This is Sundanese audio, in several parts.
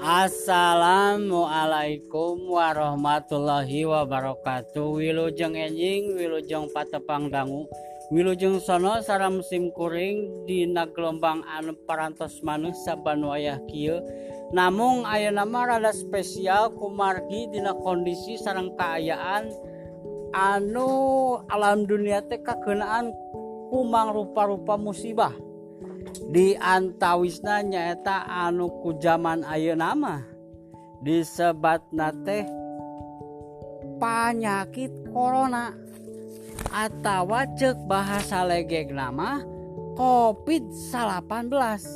Assalamualaikum warahmatullahi wabarakatuh. Wilujeng enjing Wilujeng patepang dangu Wilujeng sono sara musim kuring Dina gelombang anu parantos manus saban wayah kieu. Namung aya nama rada spesial kumargi dina kondisi sarang keayaan anu alam dunia teh kakenaan kumang rupa-rupa musibah. di antawisna nyaeta anu ku zaman Ayo nama disebat teh panyakit corona atawa cek bahasa legek nama covid 18tah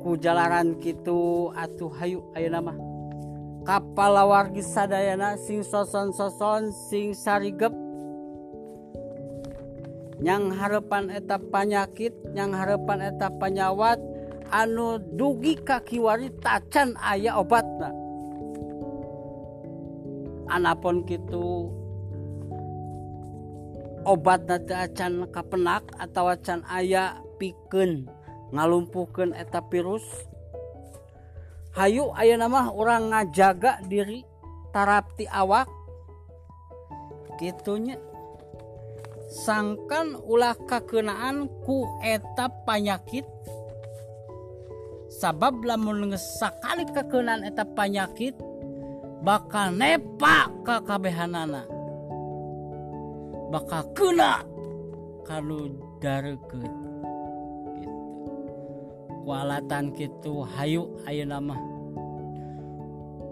ku jalanan gitu atuh hayu ayo nama kapal wargi sadayana sing soson soson sing sarigep yang harapan eta panyakit yang harapan eta panyawat anu dugi kakiwari tacan ayah obatna anapun gitu obat acan kapenak atau acan ayah piken ngalumpuhkan eta virus. Hayu ayah nama orang ngajaga diri tarapti awak. Gitunya sangkan ulah kakenaan ku etap panyakit. Sabab lamun sakali kakenaan etap panyakit bakal nepa kakabehanana. Bakal kena kalau dareket gitu. Kualatan gitu hayu ayo nama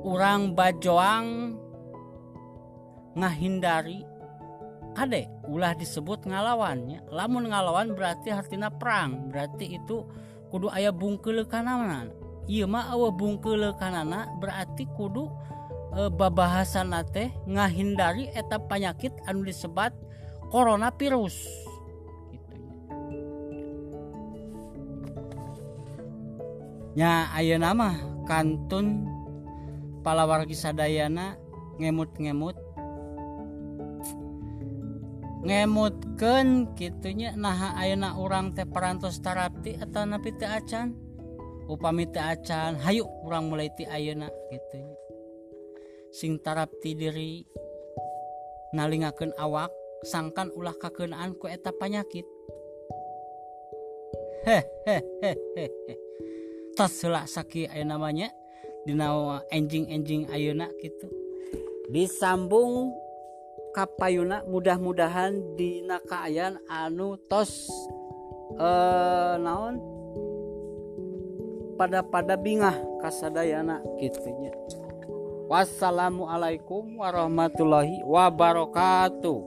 orang bajoang ngahindari kade ulah disebut ngalawannya lamun ngalawan berarti artinya perang. Berarti itu kudu ayah bungkel kanana. Iya mah awa bungkel kanana berarti kudu e, babahasan nate ngahindari etap penyakit anu disebut coronavirus. Gitu ya ayo nama kantun palawargi sadayana ngemut-ngemut ngemutken gitunya nah ayeuna orang teh perantos tarapti atau napi acan? Upami teh acan hayuk kurang mulai ti ayeuna gitunya sing tarapti diri nalingaken awak sangkan ulah kakenaan ku eta panyakit. Hehehehe tas selak saki ayo namanya dina enjing-enjing ayeuna gitu disambung kapayuna mudah-mudahan di nakaayan anu tos eh, naon? Pada pada bingah kasadayana gitunya wassalamualaikum warahmatullahi wabarakatuh